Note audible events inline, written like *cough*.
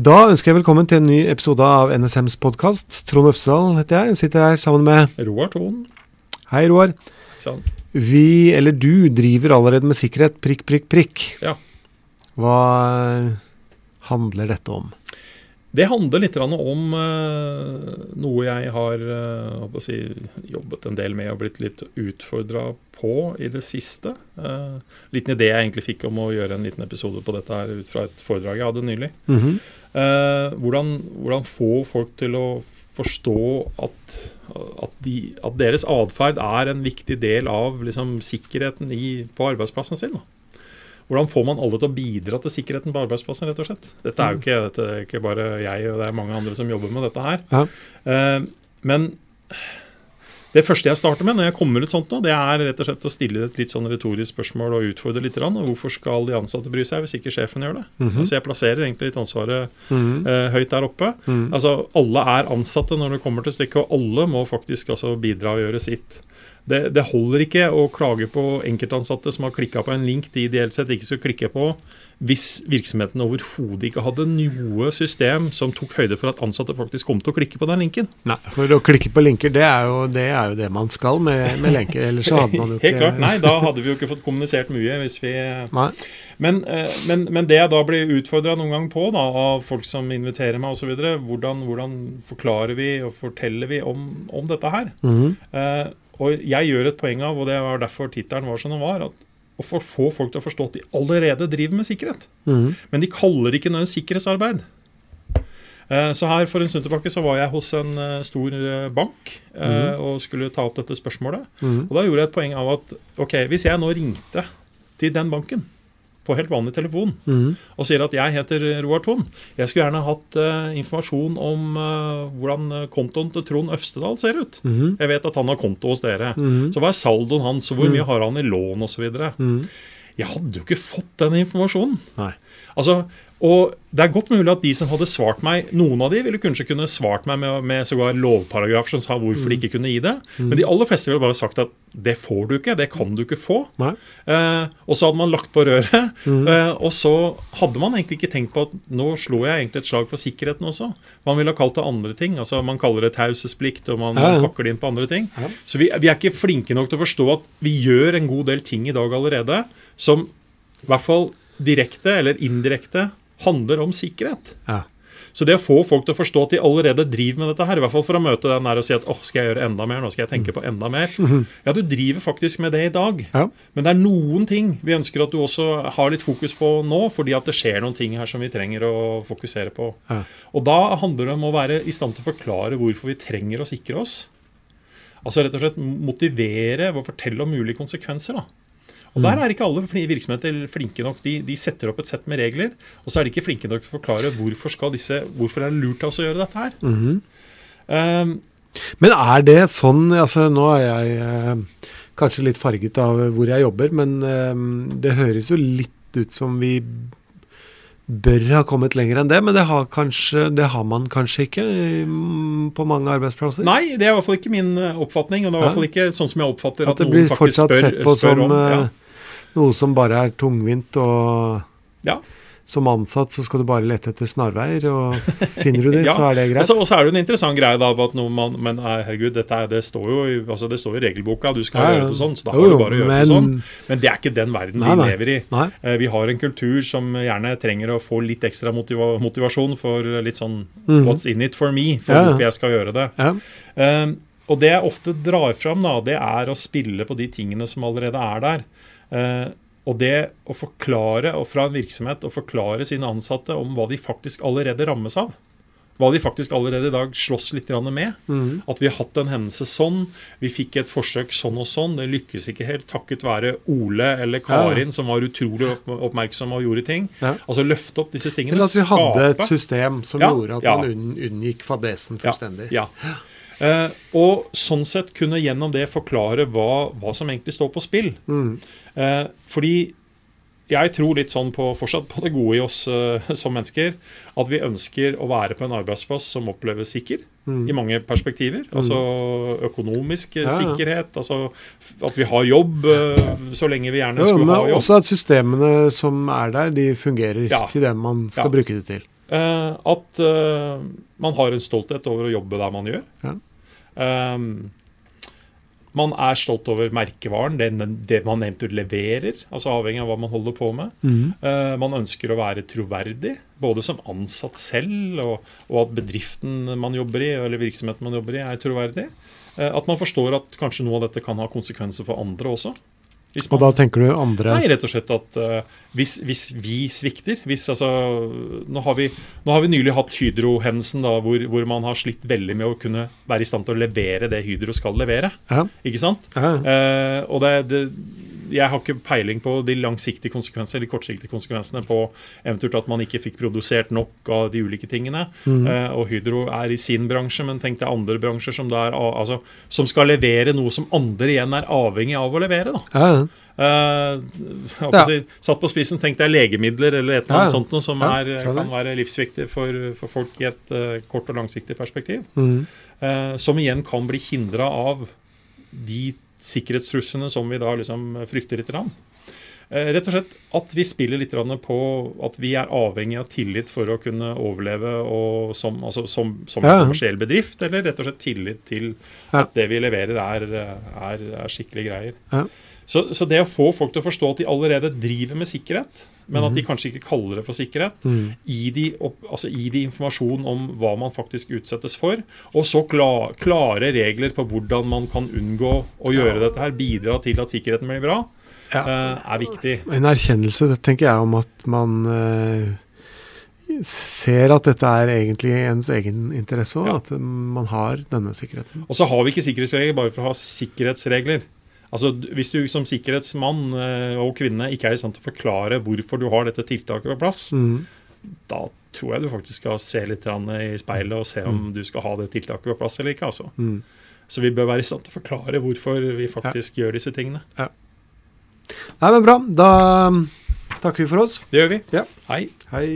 Da ønsker jeg velkommen til en ny episode av NSMs podkast. Trond Øvstedal heter jeg. Jeg sitter her sammen med Roar Thon. Hei, Roar. Sånn. Vi, eller du, driver allerede med sikkerhet. Prikk, prikk, prikk. Ja. Hva handler dette om? Det handler litt om uh, noe jeg har si, jobbet en del med og blitt litt utfordra på i det siste. Uh, liten idé jeg egentlig fikk om å gjøre en liten episode på dette her ut fra et foredrag jeg hadde nylig. Mm -hmm. hvordan, hvordan, få folk til å forstå at, at, de, at deres atferd er en viktig del av liksom, sikkerheten i, på arbeidsplassen sin. Da. Hvordan får man alle til å bidra til sikkerheten på arbeidsplassen, rett og slett? Dette er jo ikke, dette er ikke bare jeg, og det er mange andre som jobber med dette her. Ja. Uh, men det første jeg starter med når jeg kommer ut sånt nå, det er rett og slett å stille et litt sånn retorisk spørsmål og utfordre litt. Og hvorfor skal de ansatte bry seg hvis ikke sjefen gjør det? Mm -hmm. Så Jeg plasserer egentlig litt ansvaret mm -hmm. uh, høyt der oppe. Mhm. Altså Alle er ansatte når det kommer til stykket, og alle må faktisk altså bidra og gjøre sitt det, det, holder ikke å klage på enkeltansatte som har klikka på en link de ideelt sett ikke skulle klikke på, hvis virksomheten overhodet ikke hadde noe system som tok høyde for at ansatte faktisk kom til å klikke på den linken. Nei, for å klikke på linker, det er jo det, er jo det man skal med, med, lenker. Ellers så hadde man jo *laughs* ikke Helt klart, nei, da hadde vi jo ikke fått kommunisert mye hvis vi. Men, eh, men, men, det jeg da blir utfordra noen gang på da, av folk som inviterer meg osv., hvordan, hvordan forklarer vi og forteller vi om, om dette her? Mm -hmm. eh, og jeg gjør et poeng av, og det var derfor tittelen var som den var, at å få folk til å forstå at de allerede driver med sikkerhet. Mm. Men de kaller det ikke noe sikkerhetsarbeid. Eh, så her For en stund tilbake så var jeg hos en eh, stor eh, bank mm. og skulle ta opp dette spørsmålet. Mm. Og Da gjorde jeg et poeng av at ok, hvis jeg nå ringte til den banken på helt vanlig telefon mm. og sier at jeg heter Roar Thon. Jeg skulle gjerne hatt uh, informasjon om uh, hvordan kontoen til Trond Øvstedal ser ut. Mm. Jeg vet at han har konto hos dere. Mm. Så hva er saldoen hans, og hvor Mhm. mye har han i lån osv.? Mm. Jeg hadde jo ikke fått den informasjonen. Nei. Altså, og det er godt mulig at de som hadde svart meg, noen av de ville kanskje kunne svart meg med, med sågar lovparagraf som sa hvorfor de ikke kunne gi det. Men de aller fleste ville bare sagt at det får du ikke, det kan du ikke få. Eh, og så hadde man lagt på røret. Mm. Eh, og så hadde man egentlig ikke tenkt på at nå slo jeg egentlig et slag for sikkerheten også. Man ville ha kalt det andre ting. altså Man kaller det taushetsplikt, og man Ja, ja. pakker det inn på andre ting. Ja. Så vi, vi er ikke flinke nok til å forstå at vi gjør en god del ting i dag allerede som i hvert fall direkte eller indirekte handler om sikkerhet. Ja. Så det å få folk til å forstå at de allerede driver med dette her, i hvert fall for å møte den der og si at åh, skal jeg gjøre enda mer, nå skal jeg tenke på enda mer. Ja, du driver faktisk med det i dag. Ja. Men det er noen ting vi ønsker at du også har litt fokus på nå, fordi at det skjer noen ting her som vi trenger å fokusere på. Ja. Og da handler det om å være i stand til å forklare hvorfor vi trenger å sikre oss. Altså rett og slett motivere ved å fortelle om mulige konsekvenser. da. Og Der er ikke alle virksomheter flinke nok. De, de setter opp et sett med regler, og så er de ikke flinke nok til å forklare hvorfor, skal disse, hvorfor er det lurt av oss å gjøre dette her. Mhm. Um, Men er det sånn altså Nå er jeg eh, kanskje litt farget av hvor jeg jobber, men eh, det høres jo litt ut som vi bør ha kommet lenger enn det, men det har, kanskje, det har man kanskje ikke mm, på mange arbeidsplasser? nei, det er i hvert fall ikke min eh, oppfatning. Og det er i hvert fall ikke sånn som jeg oppfatter At at, det blir noen faktisk fortsatt spør, sett på som. Ja. eh, noe som bare er tungvint, og Ja. Som ansatt så skal du bare lete etter snarveier, og finner du det, *laughs* Ja, så er det Og greit. så, og så er det jo en interessant greie da, at noe man, men eh, herregud, er, det, står jo, i- altså, det står i regelboka, du skal Ja, ja. gjøre det sånn, så da har jo, du bare å gjøre men- det sånn. Men det er ikke den verden Nei, vi lever i. Nei. Eh, Vi har en kultur som gjerne trenger å få litt ekstra motiva motivasjon for litt sånn mm. what's in it for me, for hvorfor jeg skal gjøre det. Eh, og det jeg ofte drar fram, da, det er å spille på de tingene som allerede er der. Eh, og det å forklare, og fra en virksomhet, å forklare sine ansatte om hva de faktisk allerede rammes av. Hva de faktisk allerede i dag slåss litt med. Mm. At vi har hatt en hendelse sånn, vi fikk et forsøk sånn og sånn. Det lykkes ikke helt takket være Ole eller Karin, som var utrolig oppmerksom og gjorde ting. Ja. Altså løfte opp disse tingene. Eller at vi hadde et system som Ja, gjorde at ja. man unngikk fadesen fullstendig. Ja. Eh, og sånn sett kunne gjennom det forklare hva, hva som egentlig står på spill. Mm. Eh, fordi jeg tror litt sånn på, fortsatt på det gode i oss eh, som mennesker. At vi ønsker å være på en arbeidsplass som oppleves sikker. mm. I mange perspektiver. Altså økonomisk eh, Ja, ja. sikkerhet. Altså at vi har jobb eh, så lenge vi gjerne ja, skulle ha jobb. også at systemene som er der, de fungerer til det man skal bruke det til. Eh, at man har en stolthet over å jobbe der man gjør. Ja. Eh, man er stolt over merkevaren, det, det man eventuelt leverer, altså avhengig av hva man holder på med. Mm. Uh, man ønsker å være troverdig, både som ansatt selv, og, og at bedriften man jobber i, eller virksomheten man jobber i, er troverdig. Uh, at man forstår at kanskje noe av dette kan ha konsekvenser for andre også. Hvis Og da tenker du andre Nei, rett og slett at uh, hvis, hvis vi svikter hvis, altså, nå, har vi, nå har vi nylig hatt Hydro-hendelsen hvor, hvor man har slitt veldig med å kunne være i stand til å levere det Hydro skal levere. Ja. Ikke sant? Ja. Uh, og det, det, jeg har ikke peiling på de langsiktige konsekvensene eller kortsiktige konsekvensene på eventuelt at man ikke fikk produsert nok av de ulike tingene. Mm. Eh, og Hydro er i sin bransje, men tenk deg andre bransjer som, da er, altså, som skal levere noe som andre igjen er avhengig av å levere. da. Ja, ja. På Ja. si, satt på spissen, tenk deg legemidler eller et eller annet ja. sånt noe som er, kan være livsviktig for, for folk i et uh, kort og langsiktig perspektiv. Mm. Uh, som igjen kan bli hindra av de sikkerhetstruslene som vi da liksom frykter litt. Eh, rett og slett at vi spiller litt på at vi er avhengig av tillit for å kunne overleve og som, altså som, som Ja. en kommersiell bedrift, eller rett og slett tillit til at det vi leverer, er, er, er skikkelige greier. Ja. Så, så det å få folk til å forstå at de allerede driver med sikkerhet, men Mhm. at de kanskje ikke kaller det for sikkerhet, mm. gi de, altså gi de informasjon om hva man faktisk utsettes for, og så klar, klare regler på hvordan man kan unngå å gjøre dette her, bidra til at sikkerheten blir bra, Ja. eh, er viktig. En erkjennelse, det tenker jeg, om at man eh, ser at dette er egentlig ens egen interesse òg. Ja. At man har denne sikkerheten. Og så har vi ikke sikkerhetsregler bare for å ha sikkerhetsregler. Altså, Hvis du som sikkerhetsmann eh, og -kvinne ikke er i stand til å forklare hvorfor du har dette tiltaket på plass, mm. da tror jeg du faktisk skal se litt i speilet og se om du skal ha det tiltaket på plass eller ikke. altså. Mm. Så vi bør være i stand til å forklare hvorfor vi faktisk gjør disse tingene. Nei, men bra. Da um, takker vi for oss. Det gjør vi. Ja. Hei. Hei.